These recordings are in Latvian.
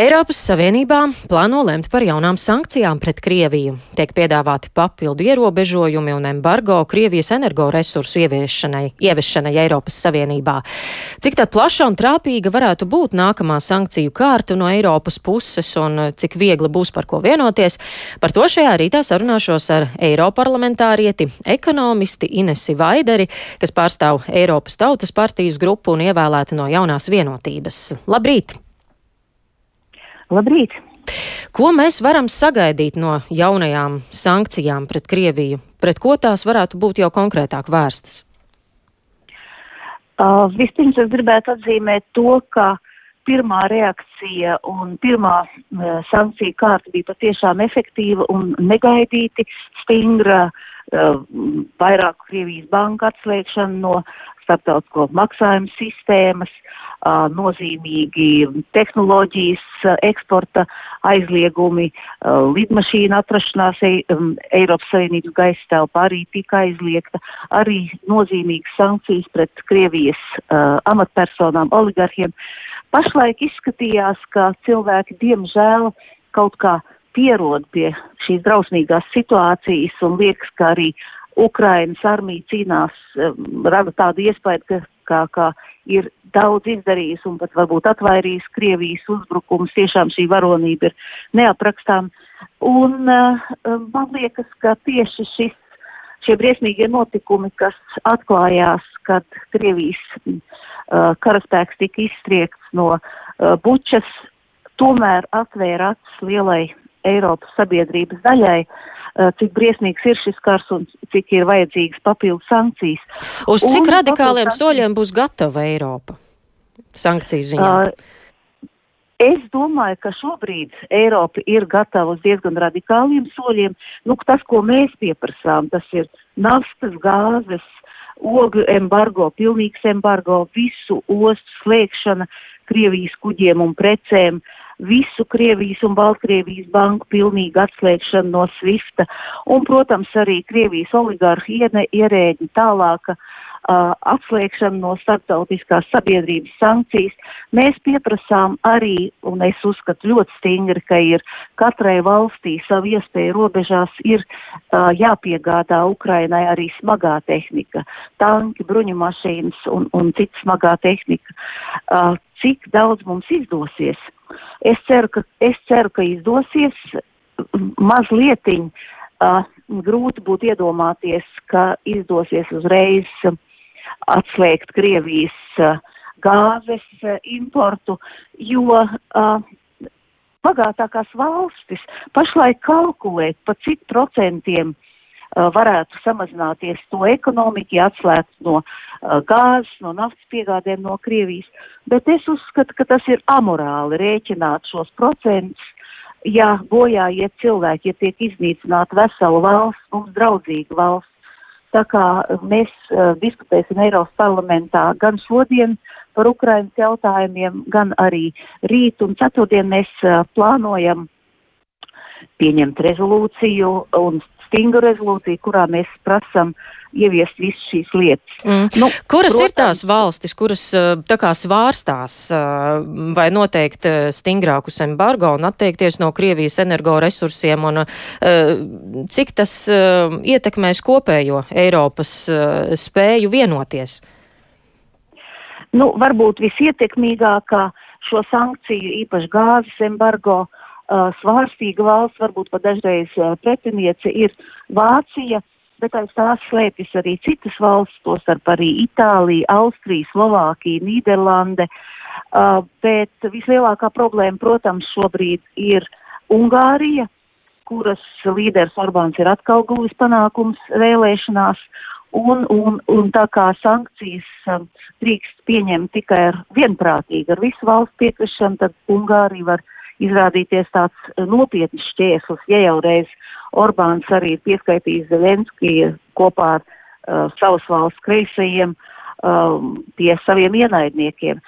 Eiropas Savienībā plāno lemt par jaunām sankcijām pret Krieviju. Tiek piedāvāti papildu ierobežojumi un embargo Krievijas energoresursu ieviešanai, ieviešanai Eiropas Savienībā. Cik tad plaša un trāpīga varētu būt nākamā sankciju kārta no Eiropas puses un cik viegli būs par ko vienoties, par to šajā rītā sarunāšos ar Eiroparlamentārieti, ekonomisti Inesi Vaideri, kas pārstāv Eiropas Tautas partijas grupu un ievēlēta no jaunās vienotības. Labrīt! Labrīt! Ko mēs varam sagaidīt no jaunajām sankcijām pret Krieviju? Pret ko tās varētu būt jau konkrētāk vērstas? Uh, vispirms es gribētu atzīmēt to, ka pirmā reakcija un pirmā uh, sankcija kārta bija patiešām efektīva un negaidīti stingra uh, vairāku Krievijas banku atslēgšana no starptautisko maksājumu sistēmas, nozīmīgi tehnoloģijas eksporta aizliegumi, lidmašīna atrašanās Eiropas Savienības gaisa telpā arī tika aizliegta, arī nozīmīgas sankcijas pret Krievijas amatpersonām, oligarhiem. Pašlaik izskatījās, ka cilvēki diemžēl kaut kā pierod pie šīs drausmīgās situācijas un liekas, ka arī Ukrainas armija cīnās, rada tādu iespēju, ka, ka, ka ir daudz izdarījis un pat varbūt atvairījis Krievijas uzbrukums. Tiešām šī varonība ir neaprakstām. Un uh, man liekas, ka tieši šis, šie briesmīgie notikumi, kas atklājās, kad Krievijas uh, karaspēks tika izstriekts no uh, Bučas, tomēr atvēra acis lielai Eiropas sabiedrības daļai, uh, cik briesmīgs ir šis kars un cik ir vajadzīgas papildu sankcijas. Uz cik un radikāliem papildu... soļiem būs gatava Eiropa? sankciju ziņā? Uh, es domāju, ka šobrīd Eiropa ir gatava uz diezgan radikāliem soļiem. Nu, tas, ko mēs pieprasām, tas ir naftas, gāzes, ogļu embargo, pilnīgs embargo, visu ostu slēgšana Krievijas kuģiem un precēm, visu Krievijas un Baltkrievijas banku pilnīgu atslēgšanu no Swifta un, protams, arī Krievijas oligārhu ierēģi tālāka uh, atslēgšanu no starptautiskās sabiedrības sankcijas. Mēs pieprasām arī, un es uzskatu ļoti stingri, ka ir katrai valstī savu iespēju robežās ir uh, jāpiegādā Ukrainai arī smagā tehnika, tanki, bruņumašīnas un, un cita smagā tehnika. Uh, cik daudz mums izdosies? Es ceru, ka, es ceru, ka izdosies mazlietiņ. Uh, grūti būtu iedomāties, ka izdosies uzreiz atslēgt Krievijas uh, gāzes uh, importu, jo uh, bagātākās valstis pašlaik kalkulē, pa cik procentiem uh, varētu samazināties to ekonomika, ja atslēgt no uh, gāzes, no naftas piegādēm no Krievijas, bet es uzskatu, ka tas ir amorāli rēķināt šos procentus, ja bojā iet cilvēki, ja tiek iznīcināta vesela valsts, mums draudzīga valsts. Tā kā mēs uh, diskutēsim Eiropas parlamentā gan šodien par Ukrainas jautājumiem, gan arī rīt un ceturtdien mēs uh, plānojam pieņemt rezolūciju un stingru rezolūciju, kurā mēs prasam ieviest visas šīs lietas. Mm. Nu, kuras protams, ir tās valstis, kuras eh, tā kā svārstās eh, vai noteikt eh, stingrākus embargo un atteikties no Krievijas energoresursiem un cik tas ietekmēs kopējo Eiropas spēju vienoties? Nu, varbūt visietekmīgākā šo sankciju, īpaši gāzes embargo, svārstīga valsts, varbūt pat dažreiz pretiniece ir Vācija, bet aiz tās slēpjas arī citas valsts, tostarp arī Itālija, Austrija, Slovākija, Nīderlande. Uh, bet vislielākā problēma, protams, šobrīd ir Ungārija, kuras līderis Orbāns ir atkal guvis panākums vēlēšanās, un, un, un tā kā sankcijas um, drīkst pieņemt tikai ar vienprātīgi, ar visu valstu piekrišanu, tad Ungārija var izrādīties tāds nopietns šķēslis, ja jau reiz Orbāns arī ir pieskaitījis Zelenski kopā ar uh, savas valsts kreisajiem um, pie saviem ienaidniekiem.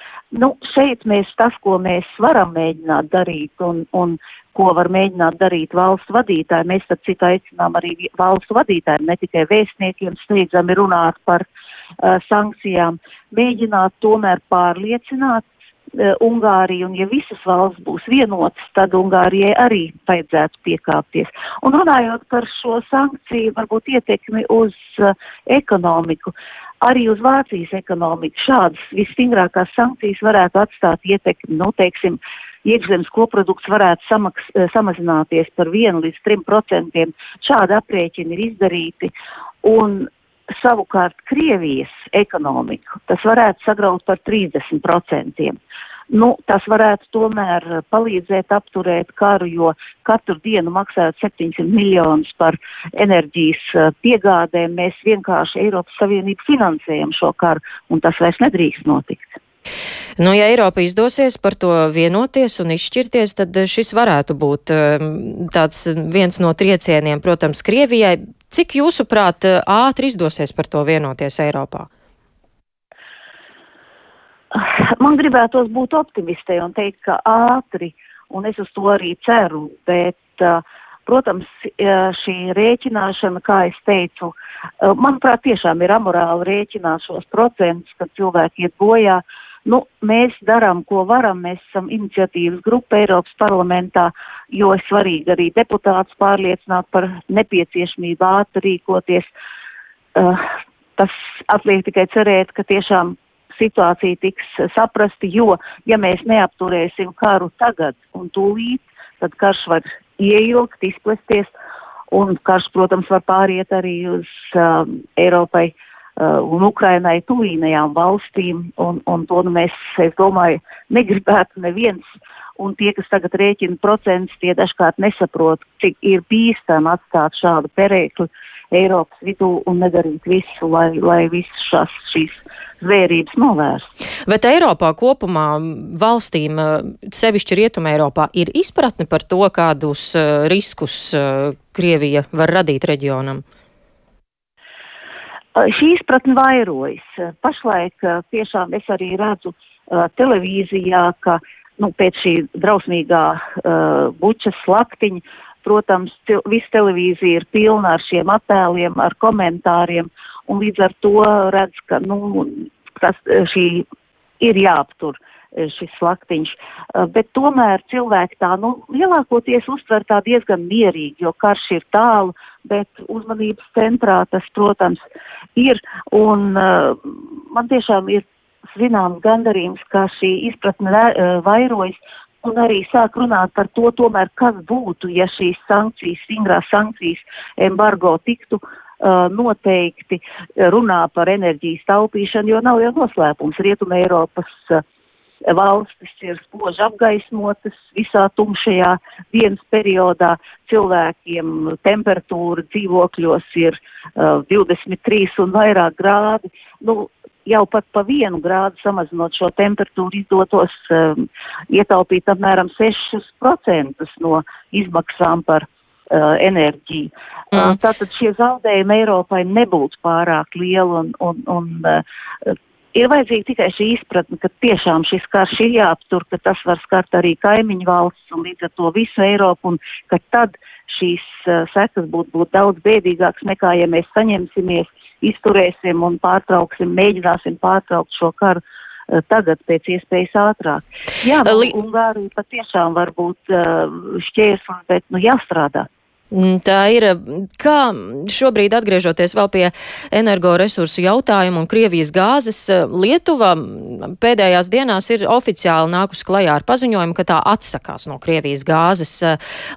Nu, šeit mēs tas, ko mēs varam mēģināt darīt un, un ko var mēģināt darīt valsts vadītāji, mēs tad citu aicinām arī valsts vadītājiem, ne tikai vēstniekiem, steidzami runāt par uh, sankcijām, mēģināt tomēr pārliecināt uh, Ungārija, un ja visas valsts būs vienotas, tad Ungārijai arī vajadzētu piekāpties. Un runājot par šo sankciju, varbūt ietekmi uz uh, ekonomiku, arī uz Vācijas ekonomiku, šādas visstingrākās sankcijas varētu atstāt ietekmi, nu, teiksim, iekšzemes koprodukts varētu samaks, samazināties par 1 līdz 3 procentiem. Šādi aprēķini ir izdarīti. Un savukārt Krievijas ekonomiku tas varētu sagraut par 30%. Nu, tas varētu tomēr palīdzēt apturēt karu, jo katru dienu maksājot 700 miljonus par enerģijas eh, piegādēm, mēs vienkārši Eiropas Savienību finansējam šo karu, un tas vairs nedrīkst notikt. Nu, ja Eiropa izdosies par to vienoties un izšķirties, tad šis varētu būt eh, tāds viens no triecieniem, protams, Krievijai, Cik jūsuprāt ātri izdosies par to vienoties Eiropā? Man gribētos būt optimistē un teikt, ka ātri, un es uz to arī ceru, bet, protams, šī rēķināšana, kā es teicu, manuprāt, tiešām ir amorāli rēķināt šos procentus, kad cilvēki iet bojā. Uh, Nu, mēs darām, ko varam. Mēs esam iniciatīvas grupa Eiropas parlamentā, jo svarīgi arī deputātus pārliecināt par nepieciešamību ātri rīkoties. Uh, tas atliek tikai cerēt, ka tiešām situācija tiks saprasti, jo, ja mēs neapturēsim karu tagad un tūlīt, tad karš var ieilgt, izplesties, un karš, protams, var pāriet arī uz uh, Eiropai Uh, un Ukrainai tuvīnajām valstīm, un, un to nu mēs, es domāju, negribētu neviens. Un tie, kas tagad rēķina procentus, tie dažkārt nesaprot, cik ir bīstami atstāt šādu perēkli Eiropas vidū un nedarīt visu, lai, lai visas šās, šīs zvērības novērst. Bet Eiropā kopumā valstīm, uh, sevišķi Rietuma Eiropā, ir izpratne par to, kādus uh, riskus Krievija var radīt reģionam? Šī izpratne vairojas. Pašlaik tiešām es arī redzu uh, televīzijā, ka nu, pēc šī drausmīgā uh, bučas slaktiņa, protams, visa televīzija ir pilna ar šiem attēliem, ar komentāriem, un līdz ar to redz, ka nu, tas, šī ir jāaptur. Uh, Eh, šis slaktiņš. Eh, bet tomēr cilvēki tā, nu, lielākoties uztver tā diezgan mierīgi, jo karš ir tālu, bet uzmanības centrā tas, protams, ir. Un uh, man tiešām ir zināms gandarījums, ka šī izpratne vairojas. Un arī sāk runāt par to, tomēr, kas būtu, ja šīs sankcijas, stingrās sankcijas embargo tiktu uh, noteikti runā par enerģijas taupīšanu, jo nav jau noslēpums Rietuma Eiropas valstis ir spoži apgaismotas visā tumšajā dienas periodā. Cilvēkiem temperatūra dzīvokļos ir uh, 23 un vairāk grādi. Nu, jau pat pa vienu grādu samazinot šo temperatūru izdotos um, ietaupīt apmēram 6% no izmaksām par uh, enerģiju. Uh, mm. Uh, tātad šie zaudējumi Eiropai nebūtu pārāk lieli un, un, un uh, ir vajadzīga tikai šī izpratne, ka tiešām šis karš ir jāaptur, ka tas var skart arī kaimiņu valsts un līdz ar to visu Eiropu un ka tad šīs uh, sekas būtu būt daudz bēdīgākas nekā, ja mēs saņemsimies, izturēsim un pārtrauksim, mēģināsim pārtraukt šo karu uh, tagad pēc iespējas ātrāk. Jā, Li... Ungārija patiešām var būt uh, šķērslis, bet nu jāstrādā. Mm, tā ir, kā šobrīd atgriežoties vēl pie energoresursu jautājumu un Krievijas gāzes, Lietuva pēdējās dienās ir oficiāli nākus klajā ar paziņojumu, ka tā atsakās no Krievijas gāzes.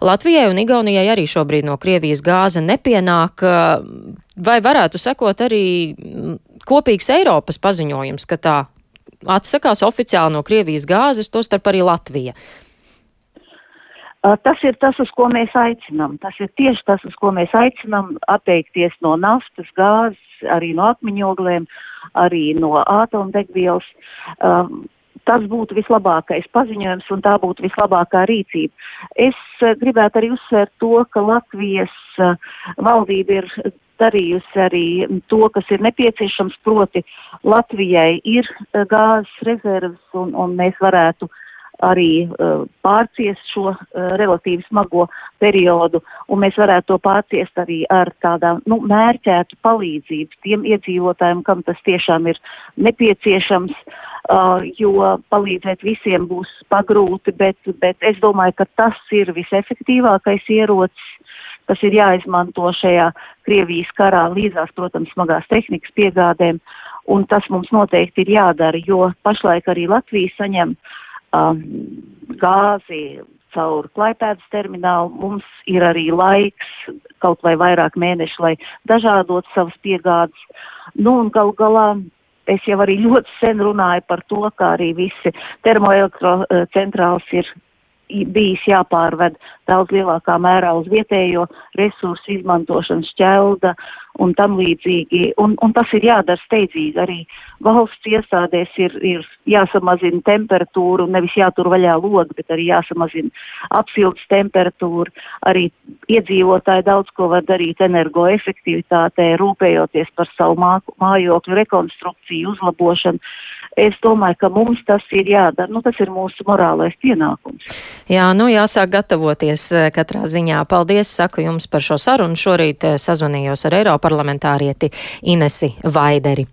Latvijai un Igaunijai arī šobrīd no Krievijas gāze nepienāk. Vai varētu sekot arī kopīgs Eiropas paziņojums, ka tā atsakās oficiāli no Krievijas gāzes, tostarp arī Latvija? Tas ir tas, uz ko mēs aicinām. Tas ir tieši tas, uz ko mēs aicinām atteikties no naftas, gāzes, arī no akmeņogliem, arī no ātrumdegvielas. Um, tas būtu vislabākais paziņojums un tā būtu vislabākā rīcība. Es gribētu arī uzsvērt to, ka Latvijas valdība ir darījusi arī to, kas ir nepieciešams, proti Latvijai ir gāzes rezerves un, un mēs varētu uh, arī uh, pārciest šo uh, relatīvi smago periodu, un mēs varētu to pārciest arī ar tādām nu, mērķētu palīdzību tiem iedzīvotājiem, kam tas tiešām ir nepieciešams. uh, jo palīdzēt visiem būs pagrūti, bet, bet es domāju, ka tas ir visefektīvākais ierocis, kas ir jāizmanto šajā Krievijas karā līdzās, protams, smagās tehnikas piegādēm, un tas mums noteikti ir jādara, jo pašlaik arī Latvija saņem um, gāzi caur klaipēdas terminālu. Mums ir arī laiks, kaut vai vairāk mēneši, lai dažādot savas piegādes. Nu, un gal galā es jau arī ļoti sen runāju par to, kā arī visi termoelektrocentrāls ir bijis jāpārved daudz lielākā mērā uz vietējo resursu izmantošanu, šķelda un tam līdzīgi. Un, un tas ir jādara steidzīgi. Arī valsts iestādēs ir, ir jāsamazina temperatūra, nevis jātur vaļā logi, bet arī jāsamazina apsildes temperatūra. Arī iedzīvotāji daudz ko var darīt energoefektivitātē, rūpējoties par savu mā, mājokļu rekonstrukciju, uzlabošanu. Es domāju, ka mums tas ir jādara. Nu, tas ir mūsu morālais pienākums. Jā, nu jāsāk gatavoties eh, katrā ziņā. Paldies, saku jums par šo sarunu. Šorīt eh, sazvanījos ar Eiroparlamentārieti Inesi Vaideri.